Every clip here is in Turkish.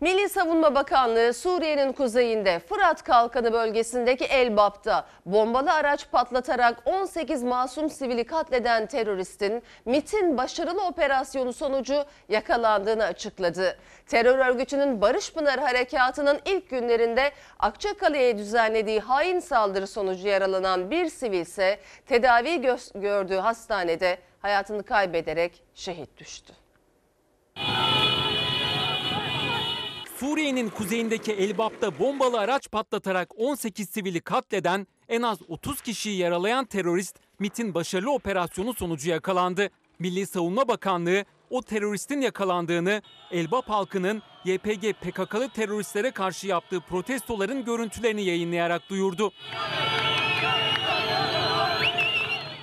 Milli Savunma Bakanlığı Suriye'nin kuzeyinde Fırat Kalkanı bölgesindeki Elbap'ta bombalı araç patlatarak 18 masum sivili katleden teröristin MIT'in başarılı operasyonu sonucu yakalandığını açıkladı. Terör örgütünün Barış Pınar Harekatı'nın ilk günlerinde Akçakale'ye düzenlediği hain saldırı sonucu yaralanan bir sivil ise tedavi gö- gördüğü hastanede hayatını kaybederek şehit düştü. Suriye'nin kuzeyindeki Elbap'ta bombalı araç patlatarak 18 sivili katleden, en az 30 kişiyi yaralayan terörist MIT'in başarılı operasyonu sonucu yakalandı. Milli Savunma Bakanlığı o teröristin yakalandığını, Elbap halkının YPG PKK'lı teröristlere karşı yaptığı protestoların görüntülerini yayınlayarak duyurdu.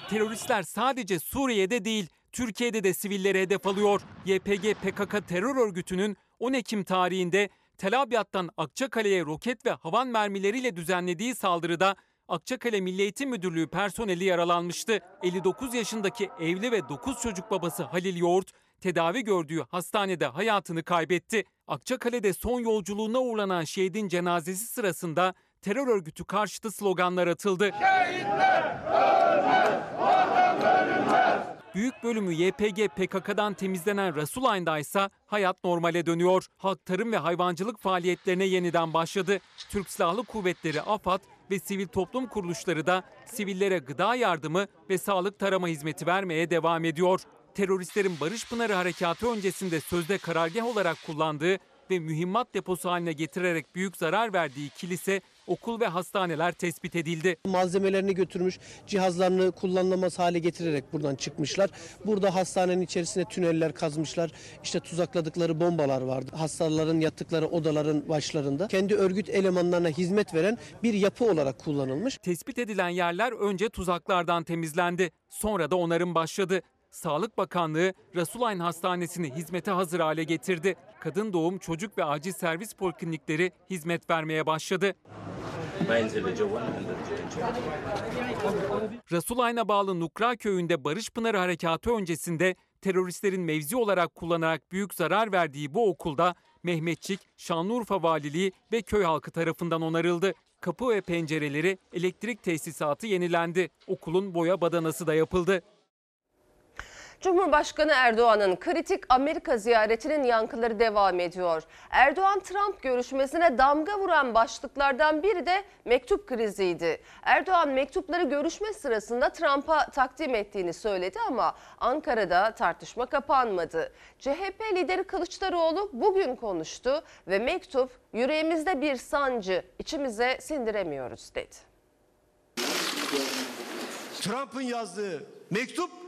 Teröristler sadece Suriye'de değil, Türkiye'de de sivilleri hedef alıyor. YPG PKK terör örgütünün 10 Ekim tarihinde Tel Abyad'dan Akçakale'ye roket ve havan mermileriyle düzenlediği saldırıda Akçakale Milli Eğitim Müdürlüğü personeli yaralanmıştı. 59 yaşındaki evli ve 9 çocuk babası Halil Yoğurt tedavi gördüğü hastanede hayatını kaybetti. Akçakale'de son yolculuğuna uğurlanan şehidin cenazesi sırasında terör örgütü karşıtı sloganlar atıldı. Büyük bölümü YPG PKK'dan temizlenen Rasulayn'da ise hayat normale dönüyor. Halk tarım ve hayvancılık faaliyetlerine yeniden başladı. Türk Silahlı Kuvvetleri, AFAD ve sivil toplum kuruluşları da sivillere gıda yardımı ve sağlık tarama hizmeti vermeye devam ediyor. Teröristlerin Barış Pınarı Harekatı öncesinde sözde karargah olarak kullandığı ve mühimmat deposu haline getirerek büyük zarar verdiği kilise, okul ve hastaneler tespit edildi. malzemelerini götürmüş, cihazlarını kullanılamaz hale getirerek buradan çıkmışlar. Burada hastanenin içerisine tüneller kazmışlar. İşte tuzakladıkları bombalar vardı. Hastaların yattıkları odaların başlarında. Kendi örgüt elemanlarına hizmet veren bir yapı olarak kullanılmış. Tespit edilen yerler önce tuzaklardan temizlendi. Sonra da onarım başladı. Sağlık Bakanlığı Rasulayn Hastanesi'ni hizmete hazır hale getirdi. Kadın doğum, çocuk ve acil servis poliklinikleri hizmet vermeye başladı. Rasulayn'a bağlı Nukra köyünde Barış Pınarı Harekatı öncesinde teröristlerin mevzi olarak kullanarak büyük zarar verdiği bu okulda Mehmetçik, Şanlıurfa Valiliği ve köy halkı tarafından onarıldı. Kapı ve pencereleri, elektrik tesisatı yenilendi. Okulun boya badanası da yapıldı. Cumhurbaşkanı Erdoğan'ın kritik Amerika ziyaretinin yankıları devam ediyor. Erdoğan-Trump görüşmesine damga vuran başlıklardan biri de mektup kriziydi. Erdoğan mektupları görüşme sırasında Trump'a takdim ettiğini söyledi ama Ankara'da tartışma kapanmadı. CHP lideri Kılıçdaroğlu bugün konuştu ve mektup yüreğimizde bir sancı, içimize sindiremiyoruz dedi. Trump'ın yazdığı mektup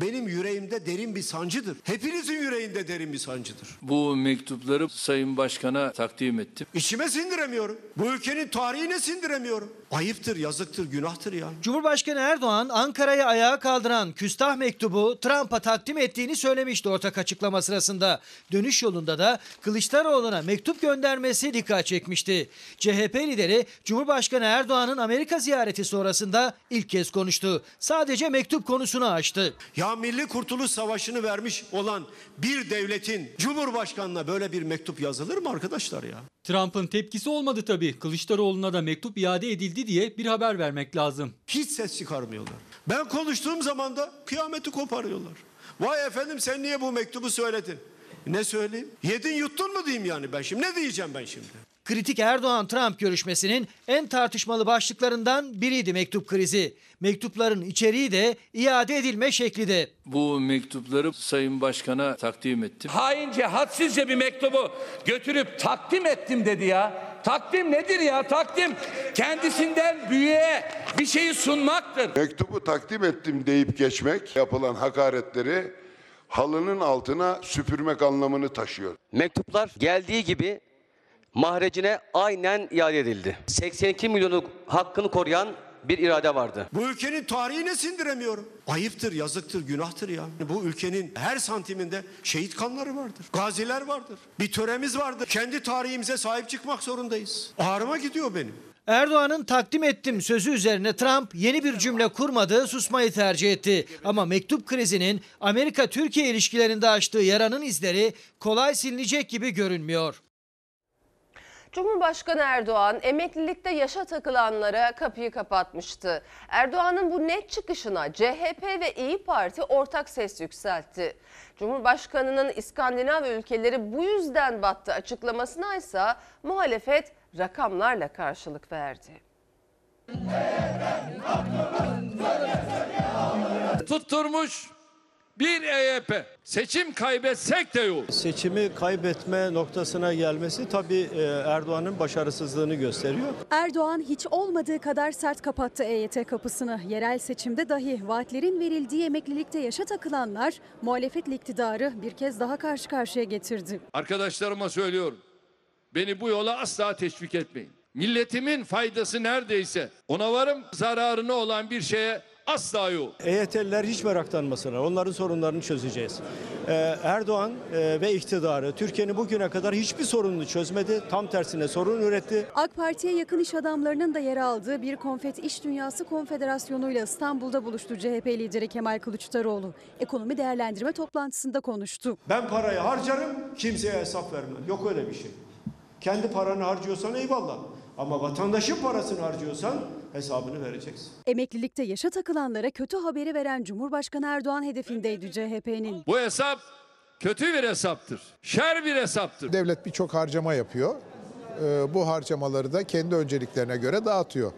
benim yüreğimde derin bir sancıdır. Hepinizin yüreğinde derin bir sancıdır. Bu mektupları Sayın Başkan'a takdim ettim. İçime sindiremiyorum. Bu ülkenin tarihine sindiremiyorum. Ayıptır, yazıktır, günahtır ya. Cumhurbaşkanı Erdoğan Ankara'yı ayağa kaldıran küstah mektubu Trump'a takdim ettiğini söylemişti ortak açıklama sırasında. Dönüş yolunda da Kılıçdaroğlu'na mektup göndermesi dikkat çekmişti. CHP lideri Cumhurbaşkanı Erdoğan'ın Amerika ziyareti sonrasında ilk kez konuştu. Sadece mektup konusunu açtı. Ya Milli Kurtuluş Savaşı'nı vermiş olan bir devletin Cumhurbaşkanına böyle bir mektup yazılır mı arkadaşlar ya? Trump'ın tepkisi olmadı tabii. Kılıçdaroğlu'na da mektup iade edildi diye bir haber vermek lazım. Hiç ses çıkarmıyorlar. Ben konuştuğum zaman da kıyameti koparıyorlar. Vay efendim sen niye bu mektubu söyledin? Ne söyleyeyim? Yedin yuttun mu diyeyim yani ben şimdi? Ne diyeceğim ben şimdi? Kritik Erdoğan-Trump görüşmesinin en tartışmalı başlıklarından biriydi mektup krizi. Mektupların içeriği de iade edilme şekli de. Bu mektupları Sayın Başkan'a takdim ettim. haince, hadsizce bir mektubu götürüp takdim ettim dedi ya. Takdim nedir ya? Takdim kendisinden büyüğe bir şeyi sunmaktır. Mektubu takdim ettim deyip geçmek yapılan hakaretleri halının altına süpürmek anlamını taşıyor. Mektuplar geldiği gibi mahrecine aynen iade edildi. 82 milyonu hakkını koruyan bir irade vardı. Bu ülkenin tarihine sindiremiyorum. Ayıptır, yazıktır, günahtır ya. Bu ülkenin her santiminde şehit kanları vardır. Gaziler vardır. Bir töremiz vardır. Kendi tarihimize sahip çıkmak zorundayız. Ağrıma gidiyor benim. Erdoğan'ın takdim ettim sözü üzerine Trump yeni bir cümle kurmadı, susmayı tercih etti. Ama mektup krizinin Amerika-Türkiye ilişkilerinde açtığı yaranın izleri kolay silinecek gibi görünmüyor. Cumhurbaşkanı Erdoğan emeklilikte yaşa takılanlara kapıyı kapatmıştı. Erdoğan'ın bu net çıkışına CHP ve İyi Parti ortak ses yükseltti. Cumhurbaşkanının İskandinav ülkeleri bu yüzden battı açıklamasına ise muhalefet rakamlarla karşılık verdi. Tutturmuş bir EYP. Seçim kaybetsek de yok. Seçimi kaybetme noktasına gelmesi tabii e, Erdoğan'ın başarısızlığını gösteriyor. Erdoğan hiç olmadığı kadar sert kapattı EYT kapısını. Yerel seçimde dahi vaatlerin verildiği emeklilikte yaşa takılanlar muhalefetle iktidarı bir kez daha karşı karşıya getirdi. Arkadaşlarıma söylüyorum. Beni bu yola asla teşvik etmeyin. Milletimin faydası neredeyse ona varım zararına olan bir şeye asla yok. EYT'liler hiç meraklanmasınlar. Onların sorunlarını çözeceğiz. Ee, Erdoğan e, ve iktidarı Türkiye'nin bugüne kadar hiçbir sorununu çözmedi. Tam tersine sorun üretti. AK Parti'ye yakın iş adamlarının da yer aldığı bir Konfet İş Dünyası Konfederasyonu ile İstanbul'da buluştu CHP lideri Kemal Kılıçdaroğlu. Ekonomi değerlendirme toplantısında konuştu. Ben parayı harcarım, kimseye hesap vermem. Yok öyle bir şey. Kendi paranı harcıyorsan eyvallah. Ama vatandaşın parasını harcıyorsan hesabını vereceksin. Emeklilikte yaşa takılanlara kötü haberi veren Cumhurbaşkanı Erdoğan hedefindeydi CHP'nin. Bu hesap kötü bir hesaptır. Şer bir hesaptır. Devlet birçok harcama yapıyor. Ee, Bu harcamaları da kendi önceliklerine göre dağıtıyor.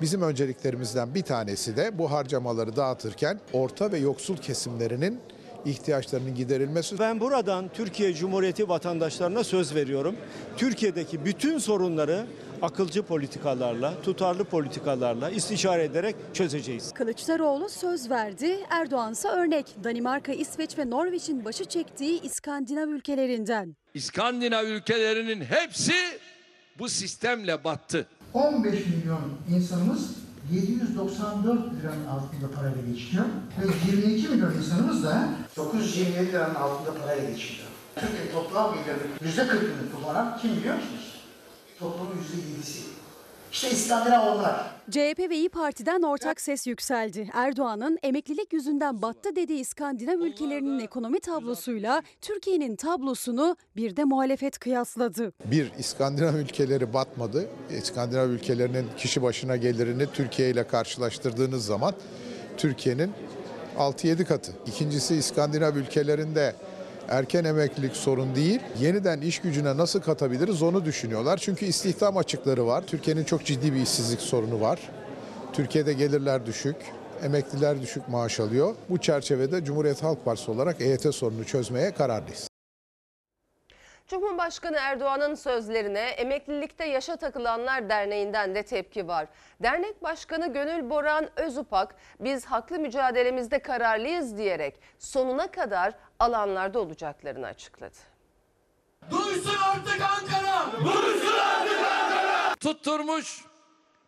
Bizim önceliklerimizden bir tanesi de bu harcamaları dağıtırken orta ve yoksul kesimlerinin ihtiyaçlarının giderilmesi. Ben buradan Türkiye Cumhuriyeti vatandaşlarına söz veriyorum. Türkiye'deki bütün sorunları akılcı politikalarla, tutarlı politikalarla istişare ederek çözeceğiz. Kılıçdaroğlu söz verdi, Erdoğan ise örnek. Danimarka, İsveç ve Norveç'in başı çektiği İskandinav ülkelerinden. İskandinav ülkelerinin hepsi bu sistemle battı. 15 milyon insanımız 794 liranın altında parayla geçiniyor ve 22 milyon insanımız da 927 liranın altında parayla geçiniyor. Türkiye toplam gelirinin %40'ını kullanan kim biliyor musunuz? Toplumun %7'si. İşte İskandinav onlar. CHP ve İyi Parti'den ortak ses yükseldi. Erdoğan'ın emeklilik yüzünden battı dediği İskandinav ülkelerinin ekonomi tablosuyla Türkiye'nin tablosunu bir de muhalefet kıyasladı. Bir, İskandinav ülkeleri batmadı. İskandinav ülkelerinin kişi başına gelirini Türkiye ile karşılaştırdığınız zaman Türkiye'nin 6-7 katı. İkincisi İskandinav ülkelerinde erken emeklilik sorun değil. Yeniden iş gücüne nasıl katabiliriz onu düşünüyorlar. Çünkü istihdam açıkları var. Türkiye'nin çok ciddi bir işsizlik sorunu var. Türkiye'de gelirler düşük, emekliler düşük maaş alıyor. Bu çerçevede Cumhuriyet Halk Partisi olarak EYT sorununu çözmeye kararlıyız. Cumhurbaşkanı Erdoğan'ın sözlerine Emeklilikte Yaşa Takılanlar Derneği'nden de tepki var. Dernek Başkanı Gönül Boran Özupak biz haklı mücadelemizde kararlıyız diyerek sonuna kadar alanlarda olacaklarını açıkladı. Duysun artık Ankara! Duysun artık Ankara! Tutturmuş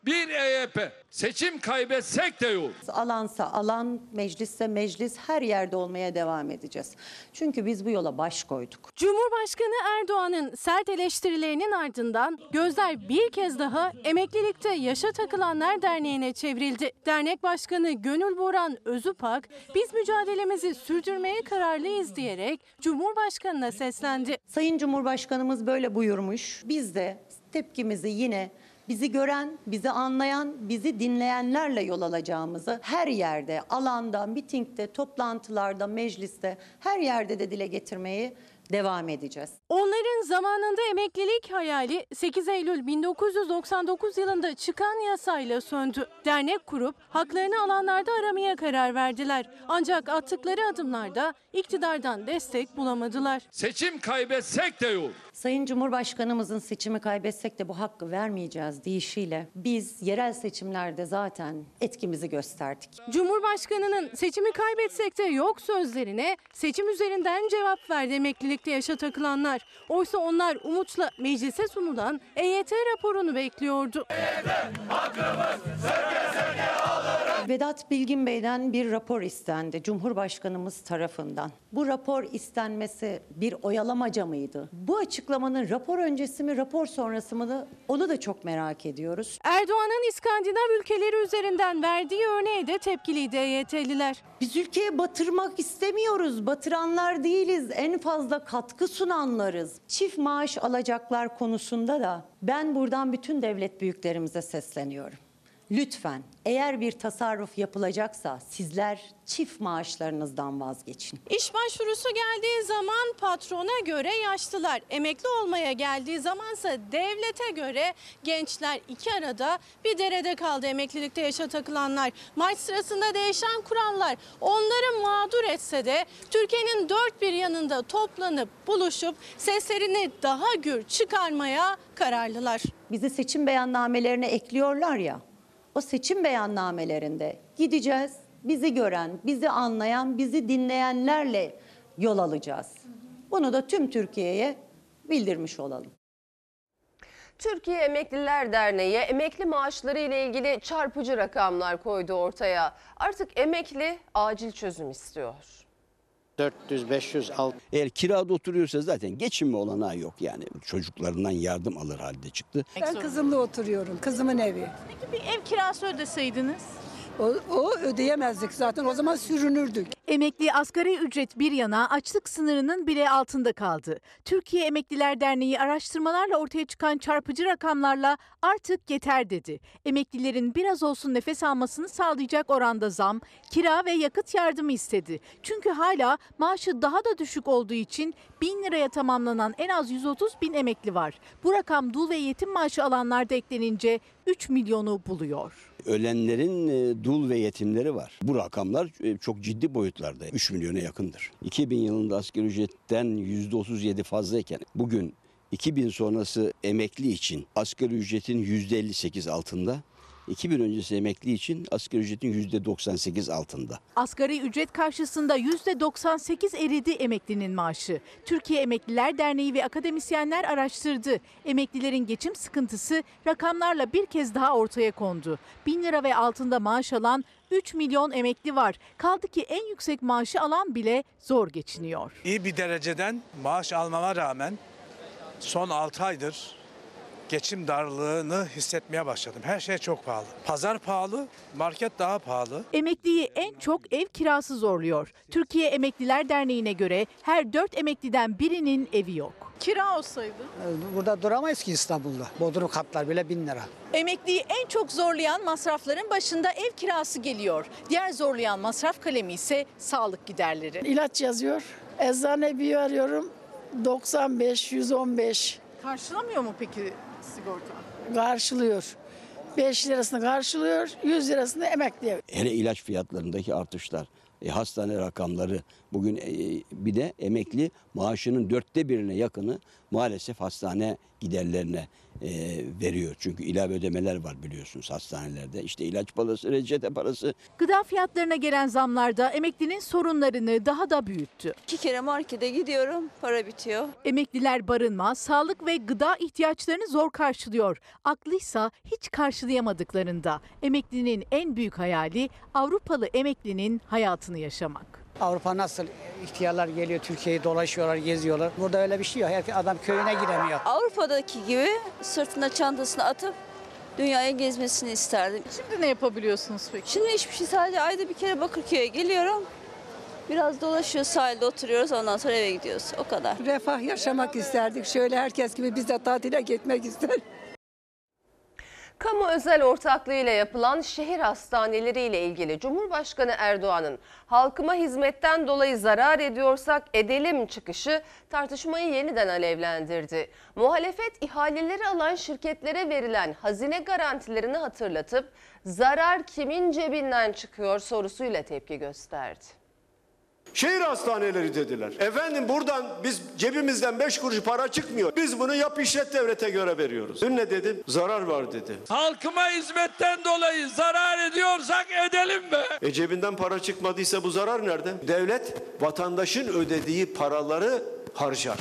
bir EYP. Seçim kaybetsek de yok. Alansa alan, meclisse meclis her yerde olmaya devam edeceğiz. Çünkü biz bu yola baş koyduk. Cumhurbaşkanı Erdoğan'ın sert eleştirilerinin ardından gözler bir kez daha Emeklilikte Yaşa Takılanlar Derneği'ne çevrildi. Dernek Başkanı Gönül Boran Özüpak, biz mücadelemizi sürdürmeye kararlıyız diyerek Cumhurbaşkanı'na seslendi. Sayın Cumhurbaşkanımız böyle buyurmuş. Biz de tepkimizi yine bizi gören, bizi anlayan, bizi dinleyenlerle yol alacağımızı her yerde, alanda, mitingde, toplantılarda, mecliste, her yerde de dile getirmeyi devam edeceğiz. Onların zamanında emeklilik hayali 8 Eylül 1999 yılında çıkan yasayla söndü. Dernek kurup haklarını alanlarda aramaya karar verdiler. Ancak attıkları adımlarda iktidardan destek bulamadılar. Seçim kaybetsek de yok. Sayın Cumhurbaşkanımızın seçimi kaybetsek de bu hakkı vermeyeceğiz deyişiyle biz yerel seçimlerde zaten etkimizi gösterdik. Cumhurbaşkanının seçimi kaybetsek de yok sözlerine seçim üzerinden cevap verdi emeklilikte yaşa takılanlar. Oysa onlar umutla meclise sunulan EYT raporunu bekliyordu. Vedat Bilgin Bey'den bir rapor istendi Cumhurbaşkanımız tarafından. Bu rapor istenmesi bir oyalamaca mıydı? Bu açıklamanın rapor öncesi mi, rapor sonrası mı onu da çok merak ediyoruz. Erdoğan'ın İskandinav ülkeleri üzerinden verdiği örneğe de tepkiliydi EYT'liler. Biz ülkeye batırmak istemiyoruz. Batıranlar değiliz. En fazla katkı sunanlarız. Çift maaş alacaklar konusunda da ben buradan bütün devlet büyüklerimize sesleniyorum. Lütfen eğer bir tasarruf yapılacaksa sizler çift maaşlarınızdan vazgeçin. İş başvurusu geldiği zaman patrona göre yaşlılar, emekli olmaya geldiği zamansa devlete göre gençler iki arada bir derede kaldı emeklilikte yaşa takılanlar. Maç sırasında değişen kurallar onları mağdur etse de Türkiye'nin dört bir yanında toplanıp buluşup seslerini daha gür çıkarmaya kararlılar. Bizi seçim beyannamelerine ekliyorlar ya. O seçim beyannamelerinde gideceğiz. Bizi gören, bizi anlayan, bizi dinleyenlerle yol alacağız. Bunu da tüm Türkiye'ye bildirmiş olalım. Türkiye Emekliler Derneği emekli maaşları ile ilgili çarpıcı rakamlar koydu ortaya. Artık emekli acil çözüm istiyor. 400, 500, 600. Eğer kirada oturuyorsa zaten geçinme olanağı yok yani. Çocuklarından yardım alır halde çıktı. Ben kızımla oturuyorum. Kızımın evi. Peki bir ev kirası ödeseydiniz? O, o ödeyemezdik zaten. O zaman sürünürdük. Emekli asgari ücret bir yana açlık sınırının bile altında kaldı. Türkiye Emekliler Derneği araştırmalarla ortaya çıkan çarpıcı rakamlarla artık yeter dedi. Emeklilerin biraz olsun nefes almasını sağlayacak oranda zam, kira ve yakıt yardımı istedi. Çünkü hala maaşı daha da düşük olduğu için 1000 liraya tamamlanan en az 130 bin emekli var. Bu rakam dul ve yetim maaşı alanlar da eklenince 3 milyonu buluyor. Ölenlerin e, dul ve yetimleri var. Bu rakamlar e, çok ciddi boyutlarda. 3 milyona yakındır. 2000 yılında asgari ücretten %37 fazlayken bugün 2000 sonrası emekli için asgari ücretin %58 altında. 2000 öncesi emekli için asgari ücretin %98 altında. Asgari ücret karşısında %98 eridi emeklinin maaşı. Türkiye Emekliler Derneği ve akademisyenler araştırdı. Emeklilerin geçim sıkıntısı rakamlarla bir kez daha ortaya kondu. 1000 lira ve altında maaş alan 3 milyon emekli var. Kaldı ki en yüksek maaşı alan bile zor geçiniyor. İyi bir dereceden maaş almama rağmen son 6 aydır geçim darlığını hissetmeye başladım. Her şey çok pahalı. Pazar pahalı, market daha pahalı. Emekliyi en çok ev kirası zorluyor. Türkiye Emekliler Derneği'ne göre her 4 emekliden birinin evi yok. Kira olsaydı? Burada duramayız ki İstanbul'da. Bodrum katlar bile bin lira. Emekliyi en çok zorlayan masrafların başında ev kirası geliyor. Diğer zorlayan masraf kalemi ise sağlık giderleri. İlaç yazıyor. Eczane bir arıyorum. 95, 115 Karşılamıyor mu peki sigorta? karşılıyor. 5 lirasını karşılıyor, 100 lirasını emekliye. Hele ilaç fiyatlarındaki artışlar, e, hastane rakamları bugün e, bir de emekli maaşının dörtte birine yakını maalesef hastane giderlerine e, veriyor. Çünkü ilave ödemeler var biliyorsunuz hastanelerde. İşte ilaç parası, reçete parası. Gıda fiyatlarına gelen zamlarda emeklinin sorunlarını daha da büyüttü. İki kere markete gidiyorum, para bitiyor. Emekliler barınma, sağlık ve gıda ihtiyaçlarını zor karşılıyor. Aklıysa hiç karşılayamadıklarında. Emeklinin en büyük hayali Avrupalı emeklinin hayatını yaşamak. Avrupa nasıl ihtiyarlar geliyor Türkiye'yi dolaşıyorlar, geziyorlar. Burada öyle bir şey yok. Herkes adam köyüne giremiyor. Avrupa'daki gibi sırtına çantasını atıp dünyaya gezmesini isterdim. Şimdi ne yapabiliyorsunuz peki? Şimdi hiçbir şey sadece ayda bir kere Bakırköy'e geliyorum. Biraz dolaşıyoruz, sahilde oturuyoruz ondan sonra eve gidiyoruz. O kadar. Refah yaşamak isterdik. Şöyle herkes gibi biz de tatile gitmek ister. Kamu özel ortaklığıyla yapılan şehir hastaneleri ile ilgili Cumhurbaşkanı Erdoğan'ın halkıma hizmetten dolayı zarar ediyorsak edelim çıkışı tartışmayı yeniden alevlendirdi. Muhalefet ihaleleri alan şirketlere verilen hazine garantilerini hatırlatıp zarar kimin cebinden çıkıyor sorusuyla tepki gösterdi. Şehir hastaneleri dediler. Efendim buradan biz cebimizden 5 kuruş para çıkmıyor. Biz bunu yap işlet devlete göre veriyoruz. Dün ne dedim? Zarar var dedi. Halkıma hizmetten dolayı zarar ediyorsak edelim be. E cebinden para çıkmadıysa bu zarar nerede? Devlet vatandaşın ödediği paraları harcar.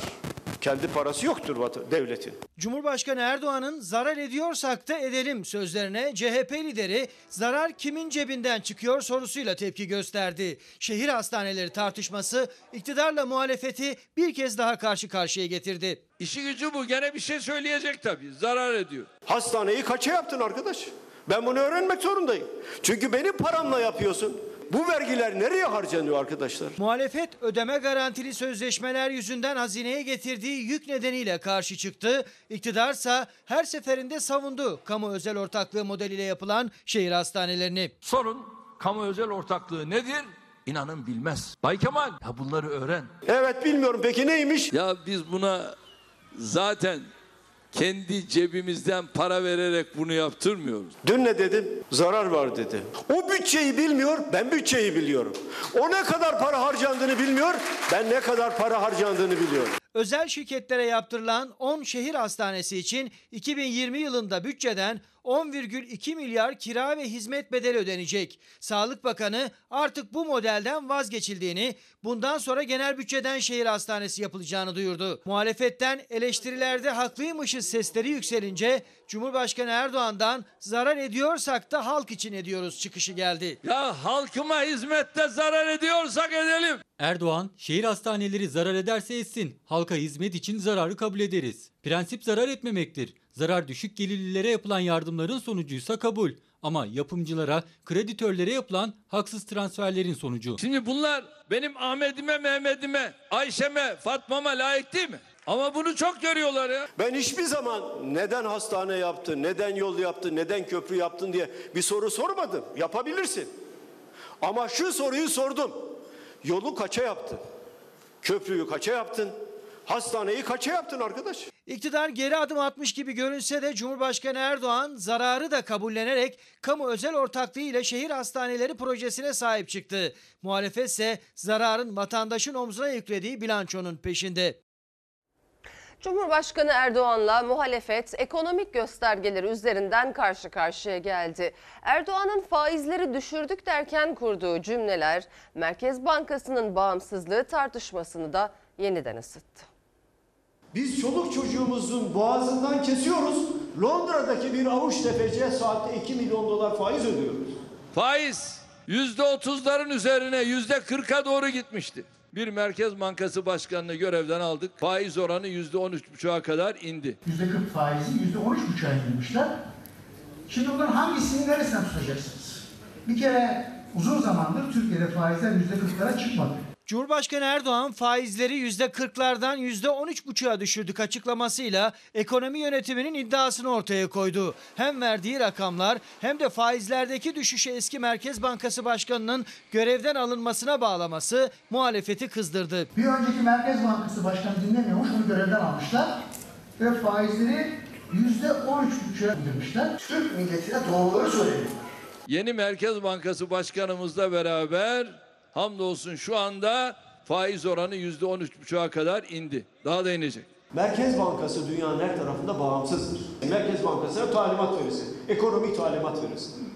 Kendi parası yoktur devletin. Cumhurbaşkanı Erdoğan'ın zarar ediyorsak da edelim sözlerine CHP lideri zarar kimin cebinden çıkıyor sorusuyla tepki gösterdi. Şehir hastaneleri tartışması iktidarla muhalefeti bir kez daha karşı karşıya getirdi. İşi gücü bu gene bir şey söyleyecek tabii zarar ediyor. Hastaneyi kaça yaptın arkadaş? Ben bunu öğrenmek zorundayım. Çünkü benim paramla yapıyorsun. Bu vergiler nereye harcanıyor arkadaşlar? Muhalefet ödeme garantili sözleşmeler yüzünden hazineye getirdiği yük nedeniyle karşı çıktı. İktidarsa her seferinde savundu kamu özel ortaklığı modeliyle yapılan şehir hastanelerini. Sorun kamu özel ortaklığı nedir? İnanın bilmez. Bay Kemal ya bunları öğren. Evet bilmiyorum peki neymiş? Ya biz buna zaten kendi cebimizden para vererek bunu yaptırmıyoruz. Dün ne dedim? Zarar var dedi. O bütçeyi bilmiyor, ben bütçeyi biliyorum. O ne kadar para harcandığını bilmiyor, ben ne kadar para harcandığını biliyorum. Özel şirketlere yaptırılan 10 şehir hastanesi için 2020 yılında bütçeden 10,2 milyar kira ve hizmet bedeli ödenecek. Sağlık Bakanı artık bu modelden vazgeçildiğini, bundan sonra genel bütçeden şehir hastanesi yapılacağını duyurdu. Muhalefetten eleştirilerde haklıymışız sesleri yükselince Cumhurbaşkanı Erdoğan'dan zarar ediyorsak da halk için ediyoruz çıkışı geldi. Ya halkıma hizmette zarar ediyorsak edelim. Erdoğan, şehir hastaneleri zarar ederse etsin. Halka hizmet için zararı kabul ederiz. Prensip zarar etmemektir. Zarar düşük gelirlilere yapılan yardımların sonucuysa kabul. Ama yapımcılara, kreditörlere yapılan haksız transferlerin sonucu. Şimdi bunlar benim Ahmet'ime, Mehmet'ime, Ayşe'me, Fatma'ma layık değil mi? Ama bunu çok görüyorlar ya. Ben hiçbir zaman neden hastane yaptın, neden yol yaptın, neden köprü yaptın diye bir soru sormadım. Yapabilirsin. Ama şu soruyu sordum. Yolu kaça yaptın? Köprüyü kaça yaptın? Hastaneyi kaça yaptın arkadaş? İktidar geri adım atmış gibi görünse de Cumhurbaşkanı Erdoğan zararı da kabullenerek kamu özel ortaklığı ile şehir hastaneleri projesine sahip çıktı. Muhalefet ise zararın vatandaşın omzuna yüklediği bilançonun peşinde. Cumhurbaşkanı Erdoğan'la muhalefet ekonomik göstergeleri üzerinden karşı karşıya geldi. Erdoğan'ın faizleri düşürdük derken kurduğu cümleler Merkez Bankası'nın bağımsızlığı tartışmasını da yeniden ısıttı. Biz çoluk çocuğumuzun boğazından kesiyoruz. Londra'daki bir avuç tefeciye saatte 2 milyon dolar faiz ödüyoruz. Faiz yüzde otuzların üzerine yüzde kırka doğru gitmişti. Bir Merkez Bankası Başkanı'nı görevden aldık. Faiz oranı yüzde on üç buçuğa kadar indi. %40 faizi %13,5'a indirmişler. Şimdi bunların hangisini neresinden tutacaksınız? Bir kere uzun zamandır Türkiye'de faizler %40'lara çıkmadı. Cumhurbaşkanı Erdoğan faizleri %40'lardan %13,5'a düşürdük açıklamasıyla ekonomi yönetiminin iddiasını ortaya koydu. Hem verdiği rakamlar hem de faizlerdeki düşüşü eski Merkez Bankası Başkanı'nın görevden alınmasına bağlaması muhalefeti kızdırdı. Bir önceki Merkez Bankası Başkanı dinlemiyormuş, onu görevden almışlar. Ve faizleri %13,5'a indirmişler. Türk milletine doğruları söyleniyor. Yeni Merkez Bankası Başkanımızla beraber hamdolsun şu anda faiz oranı yüzde on üç buçuğa kadar indi. Daha da inecek. Merkez Bankası dünyanın her tarafında bağımsızdır. Merkez Bankası'na talimat verirsin. Ekonomik talimat verirsin.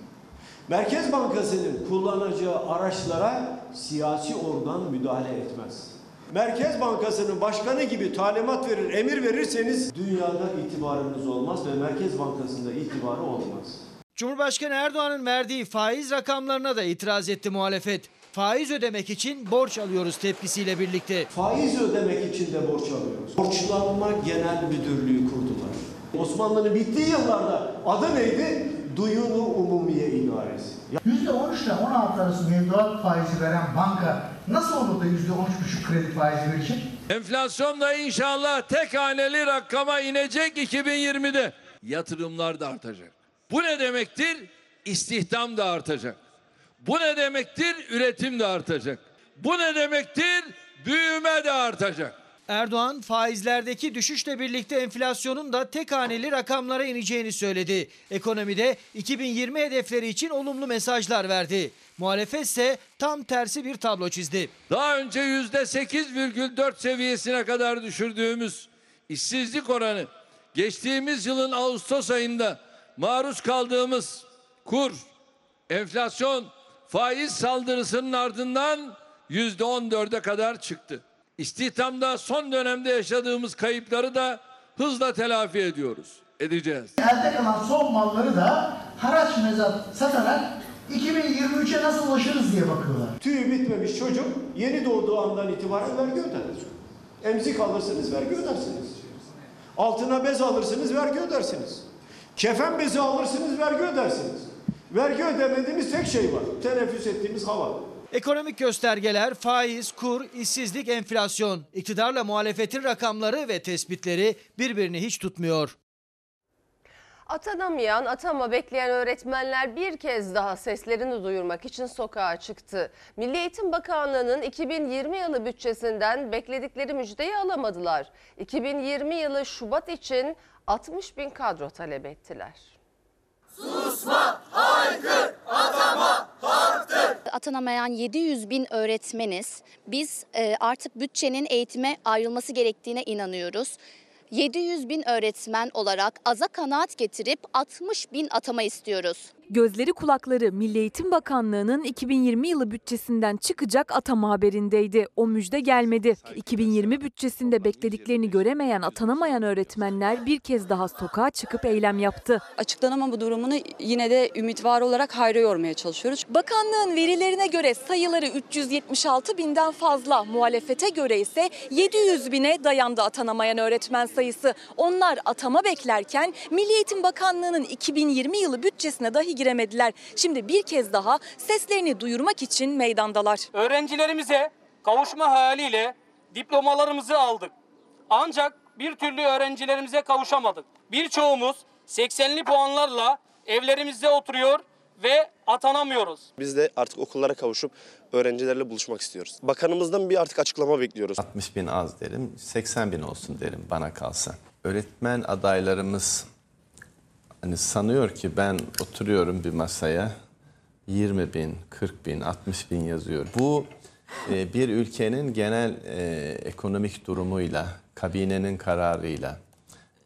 Merkez Bankası'nın kullanacağı araçlara siyasi organ müdahale etmez. Merkez Bankası'nın başkanı gibi talimat verir, emir verirseniz dünyada itibarınız olmaz ve Merkez Bankası'nda itibarı olmaz. Cumhurbaşkanı Erdoğan'ın verdiği faiz rakamlarına da itiraz etti muhalefet. Faiz ödemek için borç alıyoruz tepkisiyle birlikte. Faiz ödemek için de borç alıyoruz. Borçlanma Genel Müdürlüğü kurdular. Osmanlı'nın bittiği yıllarda adı neydi? Duyunu Umumiye İdaresi. %13 ile 16 arası mevduat faizi veren banka nasıl olur da %13,5 kredi faizi verecek? Enflasyon da inşallah tek haneli rakama inecek 2020'de. Yatırımlar da artacak. Bu ne demektir? İstihdam da artacak. Bu ne demektir? Üretim de artacak. Bu ne demektir? Büyüme de artacak. Erdoğan faizlerdeki düşüşle birlikte enflasyonun da tek haneli rakamlara ineceğini söyledi. Ekonomide 2020 hedefleri için olumlu mesajlar verdi. Muhalefet ise tam tersi bir tablo çizdi. Daha önce yüzde 8,4 seviyesine kadar düşürdüğümüz işsizlik oranı geçtiğimiz yılın Ağustos ayında maruz kaldığımız kur, enflasyon, faiz saldırısının ardından yüzde 14'e kadar çıktı. İstihdamda son dönemde yaşadığımız kayıpları da hızla telafi ediyoruz. Edeceğiz. Elde kalan son malları da haraç mezat satarak 2023'e nasıl ulaşırız diye bakıyorlar. Tüyü bitmemiş çocuk yeni doğduğu andan itibaren vergi öder. Emzik alırsınız vergi ödersiniz. Altına bez alırsınız vergi ödersiniz. Kefen bezi alırsınız vergi ödersiniz. Vergi ödemediğimiz tek şey var. Teneffüs ettiğimiz hava. Ekonomik göstergeler, faiz, kur, işsizlik, enflasyon, iktidarla muhalefetin rakamları ve tespitleri birbirini hiç tutmuyor. Atanamayan, atama bekleyen öğretmenler bir kez daha seslerini duyurmak için sokağa çıktı. Milli Eğitim Bakanlığı'nın 2020 yılı bütçesinden bekledikleri müjdeyi alamadılar. 2020 yılı Şubat için 60 bin kadro talep ettiler. Susma, haykır, atama, haktır. Atanamayan 700 bin öğretmeniz. Biz e, artık bütçenin eğitime ayrılması gerektiğine inanıyoruz. 700 bin öğretmen olarak aza kanaat getirip 60 bin atama istiyoruz. Gözleri kulakları Milli Eğitim Bakanlığı'nın 2020 yılı bütçesinden çıkacak atama haberindeydi. O müjde gelmedi. 2020 bütçesinde beklediklerini göremeyen, atanamayan öğretmenler bir kez daha sokağa çıkıp eylem yaptı. Açıklanamama durumunu yine de ümit var olarak hayra yormaya çalışıyoruz. Bakanlığın verilerine göre sayıları 376 binden fazla, muhalefete göre ise 700 bine dayandı atanamayan öğretmen sayısı. Onlar atama beklerken Milli Eğitim Bakanlığı'nın 2020 yılı bütçesine dahi giremediler. Şimdi bir kez daha seslerini duyurmak için meydandalar. Öğrencilerimize kavuşma hayaliyle diplomalarımızı aldık. Ancak bir türlü öğrencilerimize kavuşamadık. Birçoğumuz 80'li puanlarla evlerimizde oturuyor ve atanamıyoruz. Biz de artık okullara kavuşup öğrencilerle buluşmak istiyoruz. Bakanımızdan bir artık açıklama bekliyoruz. 60 bin az derim, 80 bin olsun derim bana kalsa. Öğretmen adaylarımız hani sanıyor ki ben oturuyorum bir masaya 20 bin, 40 bin, 60 bin yazıyor. Bu e, bir ülkenin genel e, ekonomik durumuyla, kabinenin kararıyla,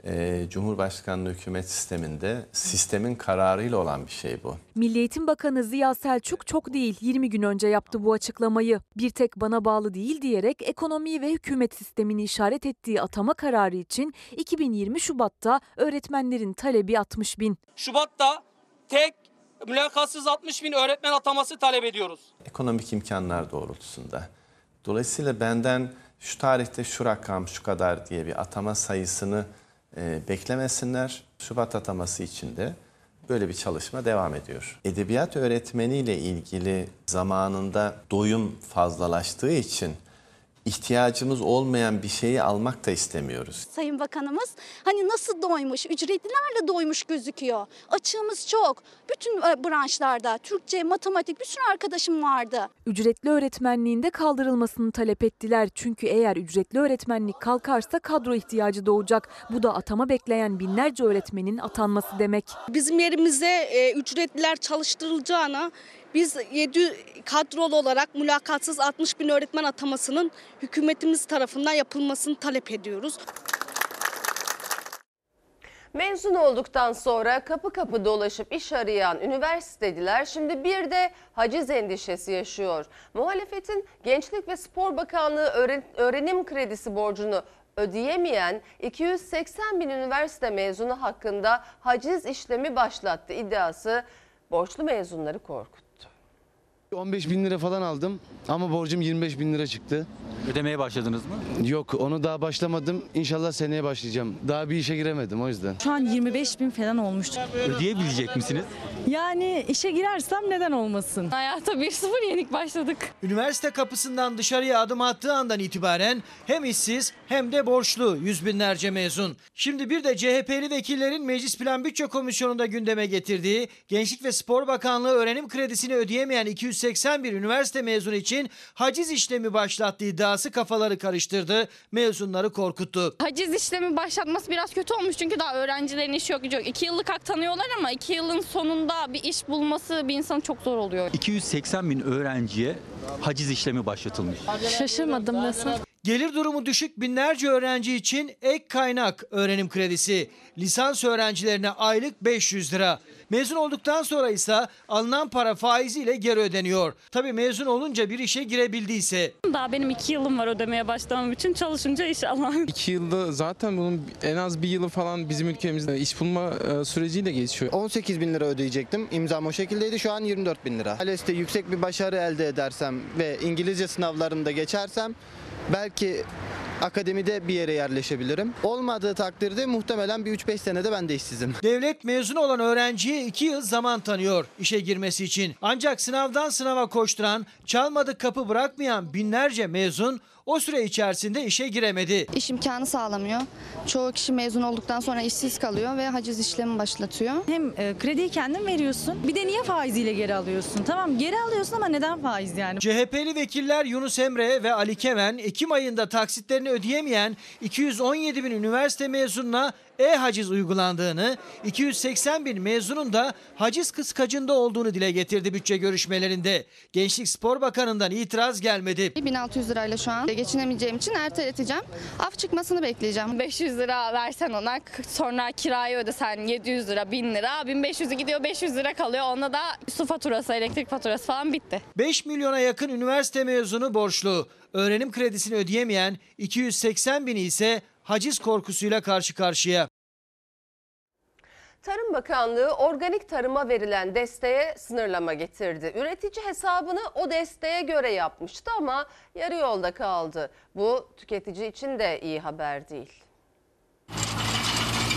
e, Cumhurbaşkanlığı hükümet sisteminde sistemin kararıyla olan bir şey bu. Milli Eğitim Bakanı Ziya Selçuk çok değil 20 gün önce yaptı bu açıklamayı. Bir tek bana bağlı değil diyerek ekonomiyi ve hükümet sistemini işaret ettiği atama kararı için 2020 Şubat'ta öğretmenlerin talebi 60 bin. Şubat'ta tek mülakatsız 60 bin öğretmen ataması talep ediyoruz. Ekonomik imkanlar doğrultusunda. Dolayısıyla benden şu tarihte şu rakam şu kadar diye bir atama sayısını e, beklemesinler. Şubat ataması için de böyle bir çalışma devam ediyor. Edebiyat öğretmeniyle ilgili zamanında doyum fazlalaştığı için ihtiyacımız olmayan bir şeyi almak da istemiyoruz. Sayın Bakanımız hani nasıl doymuş, ücretlilerle doymuş gözüküyor. Açığımız çok. Bütün e, branşlarda Türkçe, matematik bir sürü arkadaşım vardı. Ücretli öğretmenliğinde kaldırılmasını talep ettiler. Çünkü eğer ücretli öğretmenlik kalkarsa kadro ihtiyacı doğacak. Bu da atama bekleyen binlerce öğretmenin atanması demek. Bizim yerimize e, ücretliler çalıştırılacağına biz 7 kadrolu olarak mülakatsız 60 bin öğretmen atamasının hükümetimiz tarafından yapılmasını talep ediyoruz. Mezun olduktan sonra kapı kapı dolaşıp iş arayan üniversiteliler şimdi bir de haciz endişesi yaşıyor. Muhalefetin Gençlik ve Spor Bakanlığı öğren- öğrenim kredisi borcunu ödeyemeyen 280 bin üniversite mezunu hakkında haciz işlemi başlattı iddiası borçlu mezunları korkuttu. 15 bin lira falan aldım ama borcum 25 bin lira çıktı. Ödemeye başladınız mı? Yok onu daha başlamadım. İnşallah seneye başlayacağım. Daha bir işe giremedim o yüzden. Şu an 25 bin falan olmuştu. Ödeyebilecek misiniz? Yani işe girersem neden olmasın? Hayata 1-0 yenik başladık. Üniversite kapısından dışarıya adım attığı andan itibaren hem işsiz hem de borçlu yüz binlerce mezun. Şimdi bir de CHP'li vekillerin Meclis Plan Bütçe Komisyonu'nda gündeme getirdiği Gençlik ve Spor Bakanlığı öğrenim kredisini ödeyemeyen 281 üniversite mezunu için haciz işlemi başlattığı iddiası kafaları karıştırdı, mezunları korkuttu. Haciz işlemi başlatması biraz kötü olmuş çünkü daha öğrencilerin işi yok yok. 2 yıllık hak tanıyorlar ama 2 yılın sonunda bir iş bulması bir insan çok zor oluyor. 280 bin öğrenciye haciz işlemi başlatılmış. Şaşırmadım nasıl? Gelir durumu düşük binlerce öğrenci için ek kaynak öğrenim kredisi. Lisans öğrencilerine aylık 500 lira. Mezun olduktan sonra ise alınan para faiziyle geri ödeniyor. Tabii mezun olunca bir işe girebildiyse. Daha benim iki yılım var ödemeye başlamam için çalışınca inşallah. İki yılda zaten bunun en az bir yılı falan bizim ülkemizde iş bulma e, süreciyle geçiyor. 18 bin lira ödeyecektim. İmzam o şekildeydi. Şu an 24 bin lira. ALES'te yüksek bir başarı elde edersem ve İngilizce sınavlarında geçersem belki akademide bir yere yerleşebilirim. Olmadığı takdirde muhtemelen bir 3-5 senede ben de işsizim. Devlet mezun olan öğrenciye 2 yıl zaman tanıyor işe girmesi için. Ancak sınavdan sınava koşturan, çalmadık kapı bırakmayan binlerce mezun o süre içerisinde işe giremedi. İş imkanı sağlamıyor. Çoğu kişi mezun olduktan sonra işsiz kalıyor ve haciz işlemi başlatıyor. Hem e, krediyi kendin veriyorsun bir de niye faiziyle geri alıyorsun? Tamam geri alıyorsun ama neden faiz yani? CHP'li vekiller Yunus Emre ve Ali Kemen Ekim ayında taksitlerini ödeyemeyen 217 bin üniversite mezununa e-haciz uygulandığını, 280 bin mezunun da haciz kıskacında olduğunu dile getirdi bütçe görüşmelerinde. Gençlik Spor Bakanı'ndan itiraz gelmedi. 1600 lirayla şu an geçinemeyeceğim için erteleteceğim. Af çıkmasını bekleyeceğim. 500 lira versen ona sonra kirayı ödesen 700 lira 1000 lira 1500'ü gidiyor 500 lira kalıyor onda da su faturası elektrik faturası falan bitti. 5 milyona yakın üniversite mezunu borçlu. Öğrenim kredisini ödeyemeyen 280 bini ise haciz korkusuyla karşı karşıya. Tarım Bakanlığı organik tarıma verilen desteğe sınırlama getirdi. Üretici hesabını o desteğe göre yapmıştı ama yarı yolda kaldı. Bu tüketici için de iyi haber değil.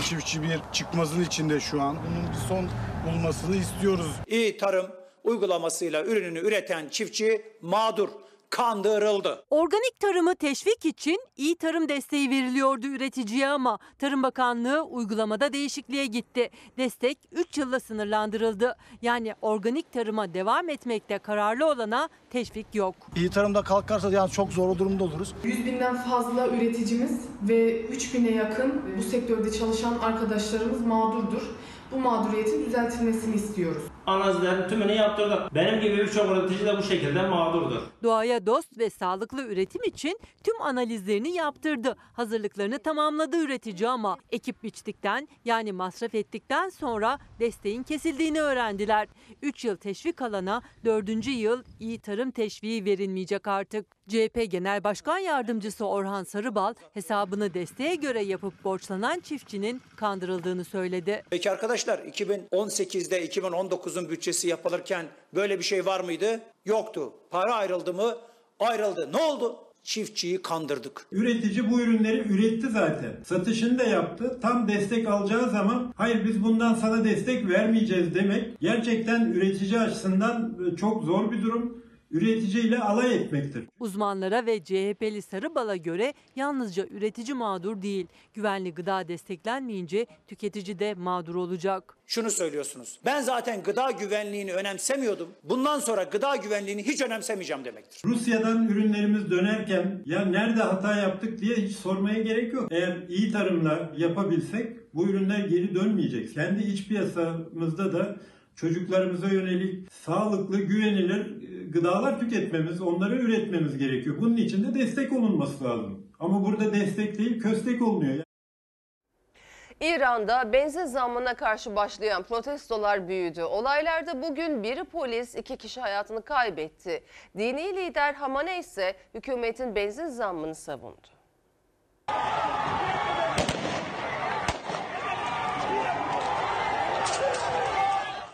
Çiftçi bir çıkmazın içinde şu an. Bunun bir son bulmasını istiyoruz. İyi tarım uygulamasıyla ürününü üreten çiftçi mağdur, kandırıldı. Organik tarımı teşvik için iyi tarım desteği veriliyordu üreticiye ama Tarım Bakanlığı uygulamada değişikliğe gitti. Destek 3 yılla sınırlandırıldı. Yani organik tarıma devam etmekte kararlı olana teşvik yok. İyi tarımda kalkarsa yani çok zor durumda oluruz. 100 binden fazla üreticimiz ve 3000'e yakın bu sektörde çalışan arkadaşlarımız mağdurdur. Bu mağduriyetin düzeltilmesini istiyoruz. Analizlerin tümünü yaptırdık. Benim gibi birçok üretici de bu şekilde mağdurdur. Doğaya dost ve sağlıklı üretim için tüm analizlerini yaptırdı. Hazırlıklarını tamamladı üretici ama ekip biçtikten yani masraf ettikten sonra desteğin kesildiğini öğrendiler. 3 yıl teşvik alana 4. yıl iyi tarım teşviği verilmeyecek artık. CHP Genel Başkan Yardımcısı Orhan Sarıbal hesabını desteğe göre yapıp borçlanan çiftçinin kandırıldığını söyledi. Peki arkadaşlar 2018'de 2019'un bütçesi yapılırken böyle bir şey var mıydı? Yoktu. Para ayrıldı mı? Ayrıldı. Ne oldu? Çiftçiyi kandırdık. Üretici bu ürünleri üretti zaten. Satışını da yaptı. Tam destek alacağı zaman hayır biz bundan sana destek vermeyeceğiz demek gerçekten üretici açısından çok zor bir durum üreticiyle alay etmektir. Uzmanlara ve CHP'li Sarıbal'a göre yalnızca üretici mağdur değil. Güvenli gıda desteklenmeyince tüketici de mağdur olacak. Şunu söylüyorsunuz. Ben zaten gıda güvenliğini önemsemiyordum. Bundan sonra gıda güvenliğini hiç önemsemeyeceğim demektir. Rusya'dan ürünlerimiz dönerken ya nerede hata yaptık diye hiç sormaya gerek yok. Eğer iyi tarımla yapabilsek bu ürünler geri dönmeyecek. Kendi iç piyasamızda da çocuklarımıza yönelik sağlıklı, güvenilir gıdalar tüketmemiz, onları üretmemiz gerekiyor. Bunun için de destek olunması lazım. Ama burada destek değil, köstek olunuyor. İran'da benzin zammına karşı başlayan protestolar büyüdü. Olaylarda bugün bir polis, iki kişi hayatını kaybetti. Dini lider Hamane ise hükümetin benzin zammını savundu.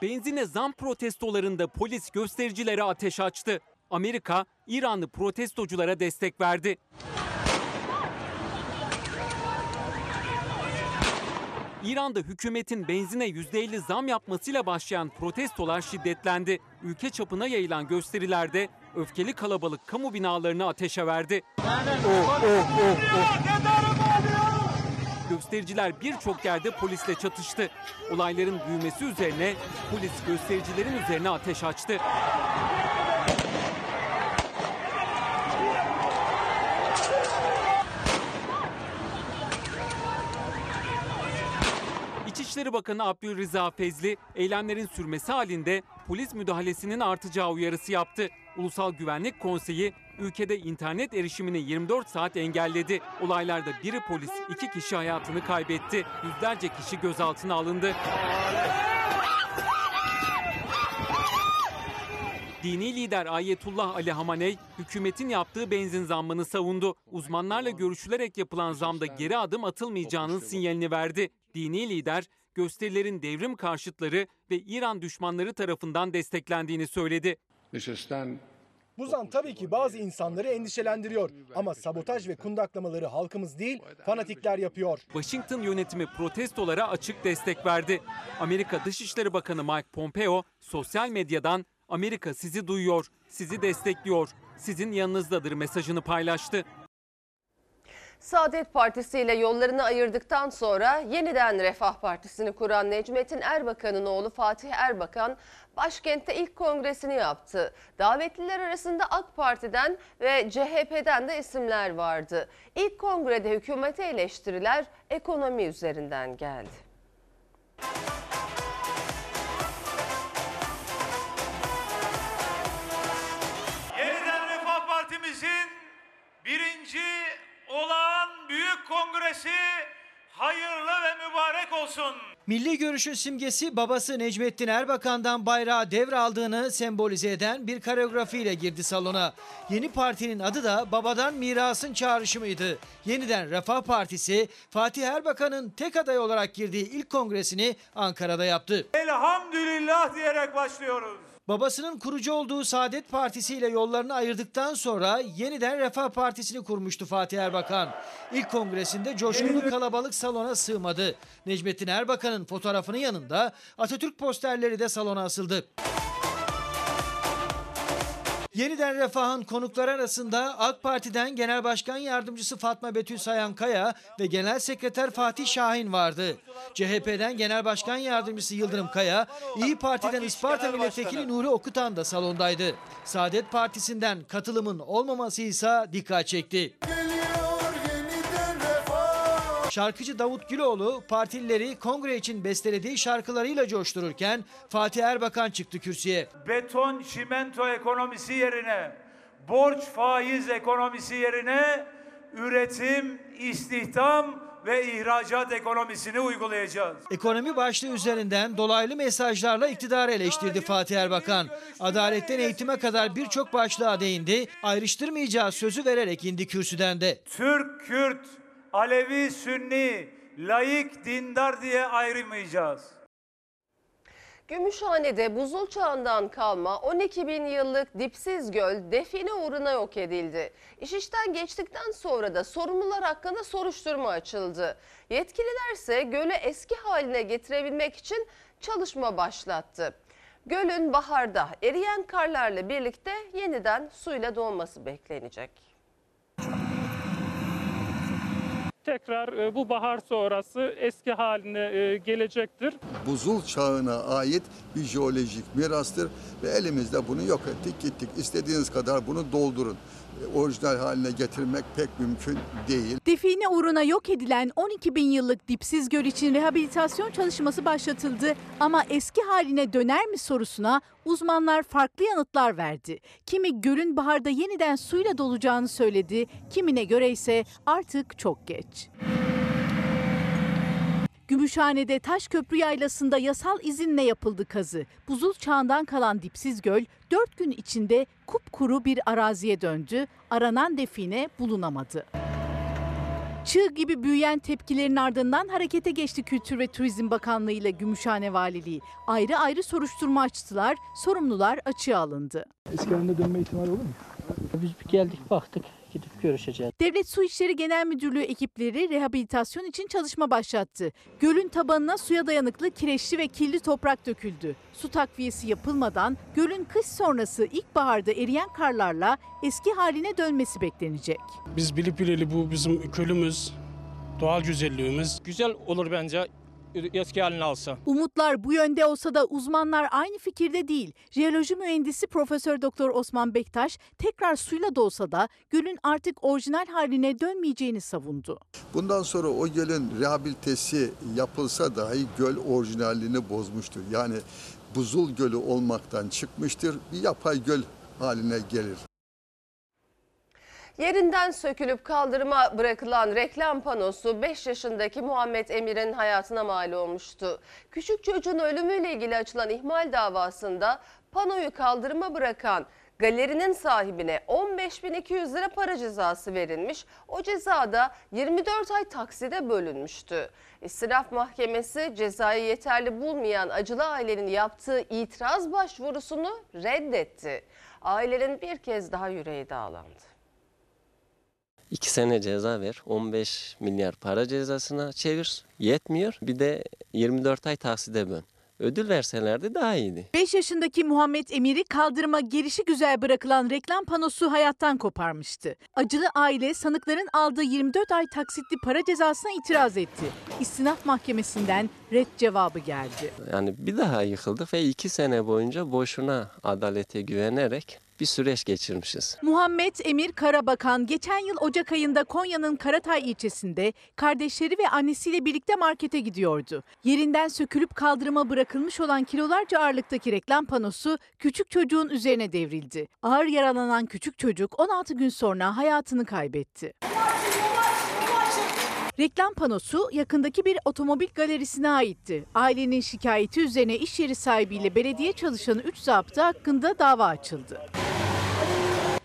Benzine zam protestolarında polis göstericilere ateş açtı. Amerika, İranlı protestoculara destek verdi. İran'da hükümetin benzine %50 zam yapmasıyla başlayan protestolar şiddetlendi. Ülke çapına yayılan gösterilerde öfkeli kalabalık kamu binalarını ateşe verdi. Oh, oh, oh, Göstericiler birçok yerde polisle çatıştı. Olayların büyümesi üzerine polis göstericilerin üzerine ateş açtı. İçişleri Bakanı Abdülrıza Fezli eylemlerin sürmesi halinde polis müdahalesinin artacağı uyarısı yaptı. Ulusal Güvenlik Konseyi ülkede internet erişimini 24 saat engelledi. Olaylarda biri polis, iki kişi hayatını kaybetti. Yüzlerce kişi gözaltına alındı. Dini lider Ayetullah Ali Hamaney hükümetin yaptığı benzin zammını savundu. Uzmanlarla görüşülerek yapılan zamda geri adım atılmayacağının sinyalini verdi. Dini lider gösterilerin devrim karşıtları ve İran düşmanları tarafından desteklendiğini söyledi. Bu zam tabii ki bazı insanları endişelendiriyor ama sabotaj ve kundaklamaları halkımız değil fanatikler yapıyor. Washington yönetimi protestolara açık destek verdi. Amerika Dışişleri Bakanı Mike Pompeo sosyal medyadan Amerika sizi duyuyor, sizi destekliyor, sizin yanınızdadır mesajını paylaştı. Saadet Partisi ile yollarını ayırdıktan sonra yeniden Refah Partisi'ni kuran Necmettin Erbakan'ın oğlu Fatih Erbakan başkentte ilk kongresini yaptı. Davetliler arasında AK Parti'den ve CHP'den de isimler vardı. İlk kongrede hükümete eleştiriler ekonomi üzerinden geldi. Yeniden Refah Partimizin birinci olağan büyük kongresi hayırlı ve mübarek olsun. Milli görüşün simgesi babası Necmettin Erbakan'dan bayrağı devraldığını sembolize eden bir koreografiyle girdi salona. Yeni partinin adı da babadan mirasın çağrışımıydı. Yeniden Refah Partisi Fatih Erbakan'ın tek aday olarak girdiği ilk kongresini Ankara'da yaptı. Elhamdülillah diyerek başlıyoruz. Babasının kurucu olduğu Saadet Partisi ile yollarını ayırdıktan sonra yeniden Refah Partisi'ni kurmuştu Fatih Erbakan. İlk kongresinde coşkulu kalabalık salona sığmadı. Necmettin Erbakan'ın fotoğrafının yanında Atatürk posterleri de salona asıldı. Yeniden Refah'ın konukları arasında AK Parti'den Genel Başkan Yardımcısı Fatma Betül Sayankaya ve Genel Sekreter Fatih Şahin vardı. CHP'den Genel Başkan Yardımcısı Yıldırım Kaya, İyi Parti'den Isparta Milletvekili Nuri Okutan da salondaydı. Saadet Partisi'nden katılımın olmaması ise dikkat çekti. Şarkıcı Davut Güloğlu partilileri kongre için bestelediği şarkılarıyla coştururken Fatih Erbakan çıktı kürsüye. Beton çimento ekonomisi yerine, borç faiz ekonomisi yerine üretim, istihdam ve ihracat ekonomisini uygulayacağız. Ekonomi başlığı üzerinden dolaylı mesajlarla iktidarı eleştirdi Fatih Erbakan. Adaletten eğitime kadar birçok başlığa değindi. Ayrıştırmayacağı sözü vererek indi kürsüden de. Türk, Kürt, Alevi, Sünni, laik, dindar diye ayrılmayacağız. Gümüşhane'de buzul çağından kalma 12 bin yıllık dipsiz göl define uğruna yok edildi. İş işten geçtikten sonra da sorumlular hakkında soruşturma açıldı. Yetkililer ise gölü eski haline getirebilmek için çalışma başlattı. Gölün baharda eriyen karlarla birlikte yeniden suyla dolması beklenecek. Tekrar e, bu bahar sonrası eski haline e, gelecektir. Buzul çağına ait bir jeolojik mirastır ve elimizde bunu yok ettik gittik. İstediğiniz kadar bunu doldurun. Orijinal haline getirmek pek mümkün değil. Define uğruna yok edilen 12 bin yıllık dipsiz göl için rehabilitasyon çalışması başlatıldı. Ama eski haline döner mi sorusuna uzmanlar farklı yanıtlar verdi. Kimi gölün baharda yeniden suyla dolacağını söyledi, kimine göre ise artık çok geç. Gümüşhane'de Taşköprü Yaylası'nda yasal izinle yapıldı kazı. Buzul çağından kalan dipsiz göl 4 gün içinde kupkuru bir araziye döndü. Aranan define bulunamadı. Çığ gibi büyüyen tepkilerin ardından harekete geçti Kültür ve Turizm Bakanlığı ile Gümüşhane Valiliği. Ayrı ayrı soruşturma açtılar, sorumlular açığa alındı. Eski haline dönme ihtimali olur mu? Biz bir geldik baktık gidip görüşeceğiz. Devlet Su İşleri Genel Müdürlüğü ekipleri rehabilitasyon için çalışma başlattı. Gölün tabanına suya dayanıklı kireçli ve kirli toprak döküldü. Su takviyesi yapılmadan gölün kış sonrası ilkbaharda eriyen karlarla eski haline dönmesi beklenecek. Biz bilip bileli bu bizim kölümüz, doğal güzelliğimiz. Güzel olur bence eski halini alsa. Umutlar bu yönde olsa da uzmanlar aynı fikirde değil. Jeoloji mühendisi Profesör Doktor Osman Bektaş tekrar suyla dolsa da gölün artık orijinal haline dönmeyeceğini savundu. Bundan sonra o gölün rehabilitesi yapılsa dahi göl orijinalliğini bozmuştur. Yani buzul gölü olmaktan çıkmıştır. Bir yapay göl haline gelir. Yerinden sökülüp kaldırıma bırakılan reklam panosu 5 yaşındaki Muhammed Emir'in hayatına mal olmuştu. Küçük çocuğun ölümüyle ilgili açılan ihmal davasında panoyu kaldırıma bırakan galerinin sahibine 15.200 lira para cezası verilmiş. O ceza da 24 ay takside bölünmüştü. İstiraf Mahkemesi cezayı yeterli bulmayan acılı ailenin yaptığı itiraz başvurusunu reddetti. Ailenin bir kez daha yüreği dağlandı. 2 sene ceza ver, 15 milyar para cezasına çevir, yetmiyor. Bir de 24 ay takside bön. Ödül verselerdi daha iyiydi. 5 yaşındaki Muhammed Emir'i kaldırıma gelişi güzel bırakılan reklam panosu hayattan koparmıştı. Acılı aile sanıkların aldığı 24 ay taksitli para cezasına itiraz etti. İstinaf Mahkemesi'nden red cevabı geldi. Yani bir daha yıkıldık ve 2 sene boyunca boşuna adalete güvenerek bir süreç geçirmişiz. Muhammed Emir Karabakan geçen yıl Ocak ayında Konya'nın Karatay ilçesinde kardeşleri ve annesiyle birlikte markete gidiyordu. Yerinden sökülüp kaldırıma bırakılmış olan kilolarca ağırlıktaki reklam panosu küçük çocuğun üzerine devrildi. Ağır yaralanan küçük çocuk 16 gün sonra hayatını kaybetti. Reklam panosu yakındaki bir otomobil galerisine aitti. Ailenin şikayeti üzerine iş yeri sahibiyle belediye çalışanı 3 zaptı hakkında dava açıldı.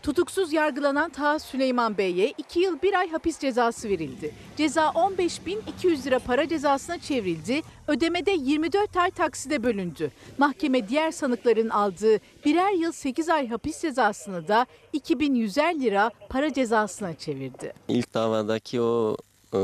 Tutuksuz yargılanan Taha Süleyman Bey'e 2 yıl 1 ay hapis cezası verildi. Ceza 15.200 lira para cezasına çevrildi. Ödemede 24 ay takside bölündü. Mahkeme diğer sanıkların aldığı birer yıl 8 ay hapis cezasını da 2100'er lira para cezasına çevirdi. İlk davadaki o e,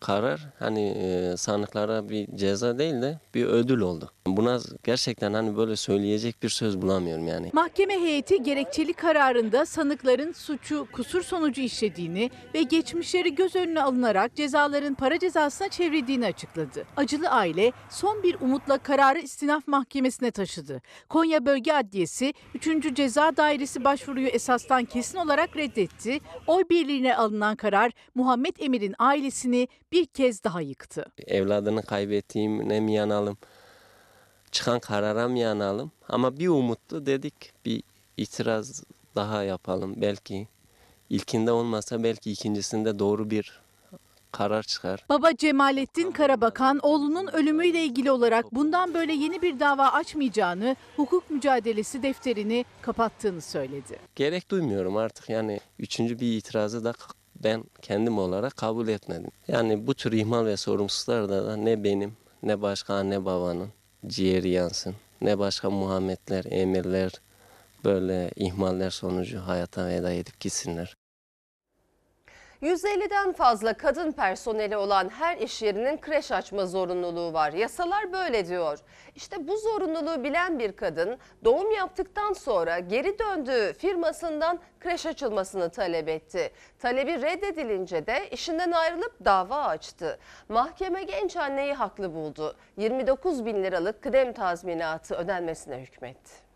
karar hani e, sanıklara bir ceza değil de bir ödül oldu. Buna gerçekten hani böyle söyleyecek bir söz bulamıyorum yani. Mahkeme heyeti gerekçeli kararında sanıkların suçu kusur sonucu işlediğini ve geçmişleri göz önüne alınarak cezaların para cezasına çevrildiğini açıkladı. Acılı aile son bir umutla kararı istinaf mahkemesine taşıdı. Konya Bölge Adliyesi 3. Ceza Dairesi başvuruyu esastan kesin olarak reddetti. Oy birliğine alınan karar Muhammed Emir'in ailesini bir kez daha yıktı. Evladını kaybettiğimine mi yanalım? Çıkan karara mı yanalım? Ama bir umutlu dedik bir itiraz daha yapalım. Belki ilkinde olmasa belki ikincisinde doğru bir karar çıkar. Baba Cemalettin Karabakan oğlunun ölümüyle ilgili olarak bundan böyle yeni bir dava açmayacağını, hukuk mücadelesi defterini kapattığını söyledi. Gerek duymuyorum artık yani üçüncü bir itirazı da ben kendim olarak kabul etmedim. Yani bu tür ihmal ve sorumsuzlarda da ne benim ne başka anne babanın ciğeri yansın. Ne başka Muhammedler, emirler böyle ihmaller sonucu hayata veda edip gitsinler. 150'den fazla kadın personeli olan her iş yerinin kreş açma zorunluluğu var. Yasalar böyle diyor. İşte bu zorunluluğu bilen bir kadın doğum yaptıktan sonra geri döndüğü firmasından kreş açılmasını talep etti. Talebi reddedilince de işinden ayrılıp dava açtı. Mahkeme genç anneyi haklı buldu. 29 bin liralık kıdem tazminatı ödenmesine hükmetti.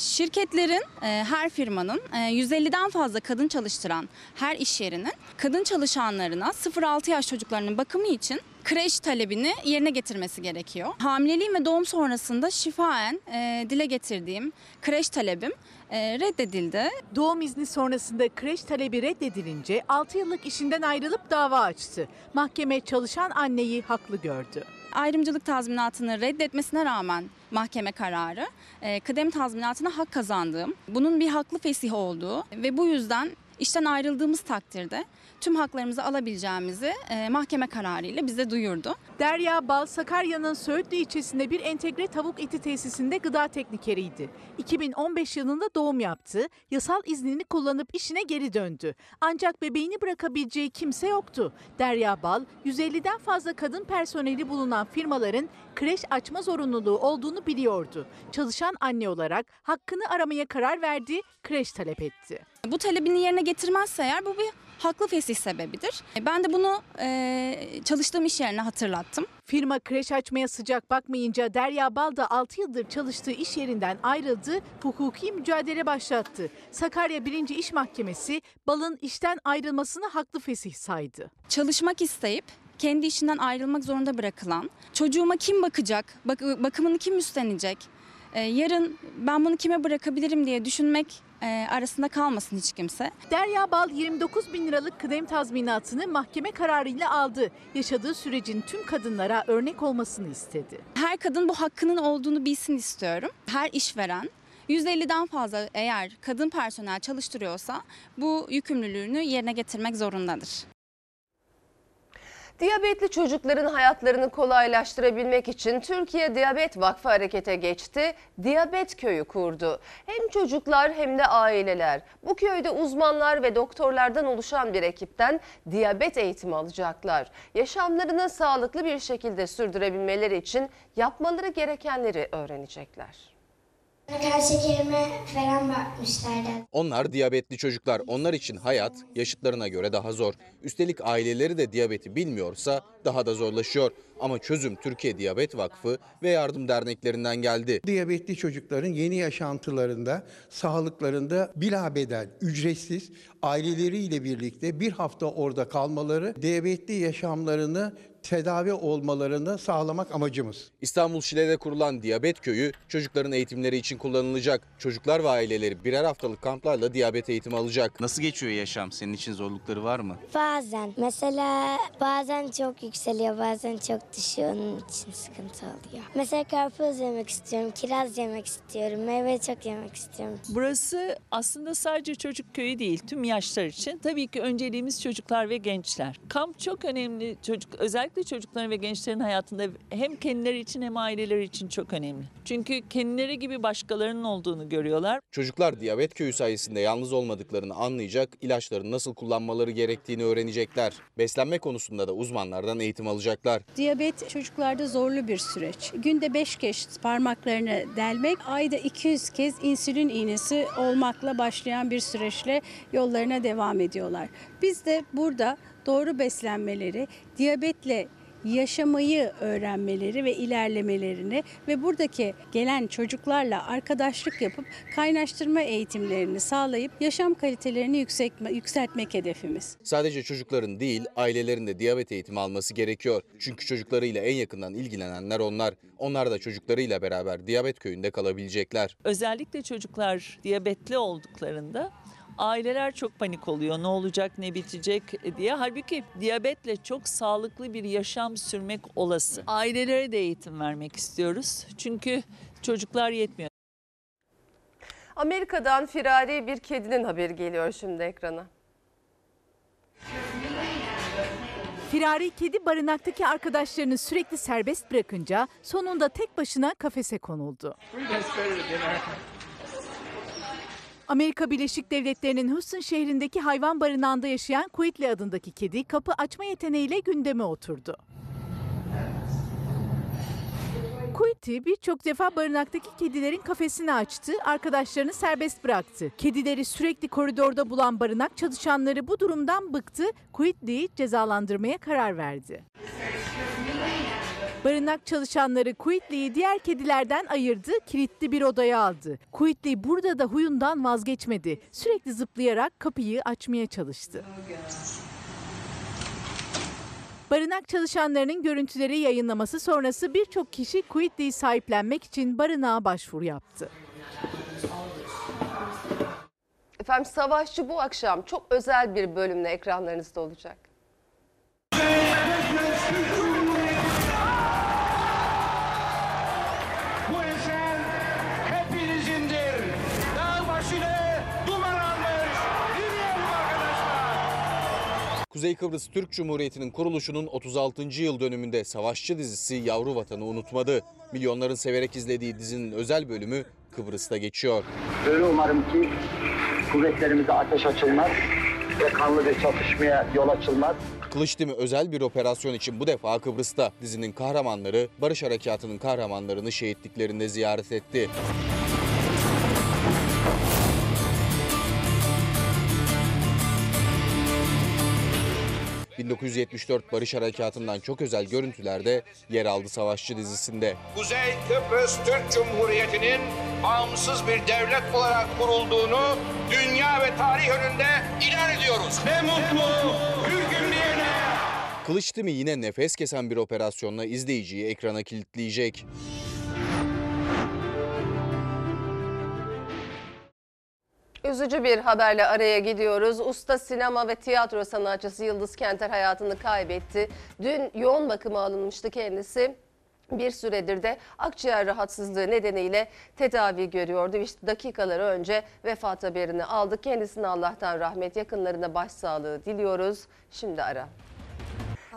Şirketlerin, e, her firmanın e, 150'den fazla kadın çalıştıran her iş yerinin kadın çalışanlarına 0-6 yaş çocuklarının bakımı için kreş talebini yerine getirmesi gerekiyor. Hamileliğim ve doğum sonrasında şifaen e, dile getirdiğim kreş talebim e, reddedildi. Doğum izni sonrasında kreş talebi reddedilince 6 yıllık işinden ayrılıp dava açtı. Mahkeme çalışan anneyi haklı gördü. Ayrımcılık tazminatını reddetmesine rağmen mahkeme kararı e, kıdem tazminatına hak kazandığım, bunun bir haklı fesih olduğu ve bu yüzden işten ayrıldığımız takdirde tüm haklarımızı alabileceğimizi e, mahkeme kararıyla bize duyurdu. Derya Bal, Sakarya'nın Söğütlü ilçesinde bir entegre tavuk eti tesisinde gıda teknikeriydi. 2015 yılında doğum yaptı, yasal iznini kullanıp işine geri döndü. Ancak bebeğini bırakabileceği kimse yoktu. Derya Bal, 150'den fazla kadın personeli bulunan firmaların kreş açma zorunluluğu olduğunu biliyordu. Çalışan anne olarak hakkını aramaya karar verdi, kreş talep etti. Bu talebini yerine getirmezse eğer bu bir haklı fesih sebebidir. Ben de bunu e, çalıştığım iş yerine hatırlattım. Firma kreş açmaya sıcak bakmayınca Derya Bal da 6 yıldır çalıştığı iş yerinden ayrıldı, hukuki mücadele başlattı. Sakarya 1. İş Mahkemesi Bal'ın işten ayrılmasını haklı fesih saydı. Çalışmak isteyip kendi işinden ayrılmak zorunda bırakılan, çocuğuma kim bakacak, bak, bakımını kim üstlenecek, E, yarın ben bunu kime bırakabilirim diye düşünmek e, arasında kalmasın hiç kimse. Derya Bal 29 bin liralık kıdem tazminatını mahkeme kararıyla aldı. Yaşadığı sürecin tüm kadınlara örnek olmasını istedi. Her kadın bu hakkının olduğunu bilsin istiyorum. Her işveren %50'den fazla eğer kadın personel çalıştırıyorsa bu yükümlülüğünü yerine getirmek zorundadır. Diyabetli çocukların hayatlarını kolaylaştırabilmek için Türkiye Diyabet Vakfı harekete geçti. Diyabet köyü kurdu. Hem çocuklar hem de aileler. Bu köyde uzmanlar ve doktorlardan oluşan bir ekipten diyabet eğitimi alacaklar. Yaşamlarını sağlıklı bir şekilde sürdürebilmeleri için yapmaları gerekenleri öğrenecekler. Kan şekerime falan bakmışlardı. Onlar diyabetli çocuklar. Onlar için hayat yaşıtlarına göre daha zor. Üstelik aileleri de diyabeti bilmiyorsa daha da zorlaşıyor. Ama çözüm Türkiye Diyabet Vakfı ve yardım derneklerinden geldi. Diyabetli çocukların yeni yaşantılarında, sağlıklarında bilabedel, ücretsiz aileleriyle birlikte bir hafta orada kalmaları, diyabetli yaşamlarını tedavi olmalarını sağlamak amacımız. İstanbul Şile'de kurulan Diyabet Köyü çocukların eğitimleri için kullanılacak. Çocuklar ve aileleri birer haftalık kamplarla diyabet eğitimi alacak. Nasıl geçiyor yaşam? Senin için zorlukları var mı? Bazen. Mesela bazen çok yükseliyor, bazen çok düşüyor. Onun için sıkıntı oluyor. Mesela karpuz yemek istiyorum, kiraz yemek istiyorum, meyve çok yemek istiyorum. Burası aslında sadece çocuk köyü değil, tüm yaşlar için. Tabii ki önceliğimiz çocuklar ve gençler. Kamp çok önemli. Çocuk özellikle çocukların ve gençlerin hayatında hem kendileri için hem aileleri için çok önemli. Çünkü kendileri gibi başkalarının olduğunu görüyorlar. Çocuklar Diyabet Köyü sayesinde yalnız olmadıklarını anlayacak, ilaçları nasıl kullanmaları gerektiğini öğrenecekler. Beslenme konusunda da uzmanlardan eğitim alacaklar. Diyabet çocuklarda zorlu bir süreç. Günde 5 kez parmaklarını delmek, ayda 200 kez insülin iğnesi olmakla başlayan bir süreçle yollarına devam ediyorlar. Biz de burada doğru beslenmeleri, diyabetle yaşamayı öğrenmeleri ve ilerlemelerini ve buradaki gelen çocuklarla arkadaşlık yapıp kaynaştırma eğitimlerini sağlayıp yaşam kalitelerini yükseltme, yükseltmek hedefimiz. Sadece çocukların değil, ailelerin de diyabet eğitimi alması gerekiyor. Çünkü çocuklarıyla en yakından ilgilenenler onlar. Onlar da çocuklarıyla beraber Diyabet Köyü'nde kalabilecekler. Özellikle çocuklar diyabetli olduklarında aileler çok panik oluyor. Ne olacak, ne bitecek diye. Halbuki diyabetle çok sağlıklı bir yaşam sürmek olası. Ailelere de eğitim vermek istiyoruz. Çünkü çocuklar yetmiyor. Amerika'dan firari bir kedinin haberi geliyor şimdi ekrana. Firari kedi barınaktaki arkadaşlarını sürekli serbest bırakınca sonunda tek başına kafese konuldu. Amerika Birleşik Devletleri'nin Houston şehrindeki hayvan barınağında yaşayan Quitli adındaki kedi kapı açma yeteneğiyle gündeme oturdu. Quitty birçok defa barınaktaki kedilerin kafesini açtı, arkadaşlarını serbest bıraktı. Kedileri sürekli koridorda bulan barınak çalışanları bu durumdan bıktı, Quitty'yi cezalandırmaya karar verdi. Barınak çalışanları Quitly'yi diğer kedilerden ayırdı, kilitli bir odaya aldı. Quitly burada da huyundan vazgeçmedi. Sürekli zıplayarak kapıyı açmaya çalıştı. Barınak çalışanlarının görüntüleri yayınlaması sonrası birçok kişi Quitly'yi sahiplenmek için barınağa başvuru yaptı. Efendim Savaşçı bu akşam çok özel bir bölümle ekranlarınızda olacak. Kuzey Kıbrıs Türk Cumhuriyeti'nin kuruluşunun 36. yıl dönümünde Savaşçı dizisi Yavru Vatanı unutmadı. Milyonların severek izlediği dizinin özel bölümü Kıbrıs'ta geçiyor. Öyle umarım ki kuvvetlerimize ateş açılmaz ve kanlı bir çatışmaya yol açılmaz. Kılıçdemir özel bir operasyon için bu defa Kıbrıs'ta dizinin kahramanları Barış Harekatı'nın kahramanlarını şehitliklerinde ziyaret etti. ...1974 Barış Harekatı'ndan çok özel görüntülerde yer aldı Savaşçı dizisinde. Kuzey Kıbrıs Türk Cumhuriyeti'nin bağımsız bir devlet olarak kurulduğunu dünya ve tarih önünde ilan ediyoruz. Ne mutlu Türk'üm diyene. Kılıçdemir yine nefes kesen bir operasyonla izleyiciyi ekrana kilitleyecek. Üzücü bir haberle araya gidiyoruz. Usta sinema ve tiyatro sanatçısı Yıldız Kenter hayatını kaybetti. Dün yoğun bakıma alınmıştı kendisi. Bir süredir de akciğer rahatsızlığı nedeniyle tedavi görüyordu. İşte dakikalar önce vefat haberini aldık. Kendisine Allah'tan rahmet, yakınlarına başsağlığı diliyoruz. Şimdi ara.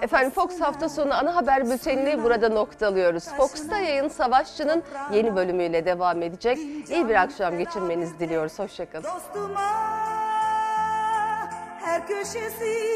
Efendim Fox hafta sonu ana haber bültenini burada noktalıyoruz. Fox'ta yayın Savaşçı'nın yeni bölümüyle devam edecek. İyi bir akşam geçirmenizi diliyoruz. Hoşçakalın. her köşesi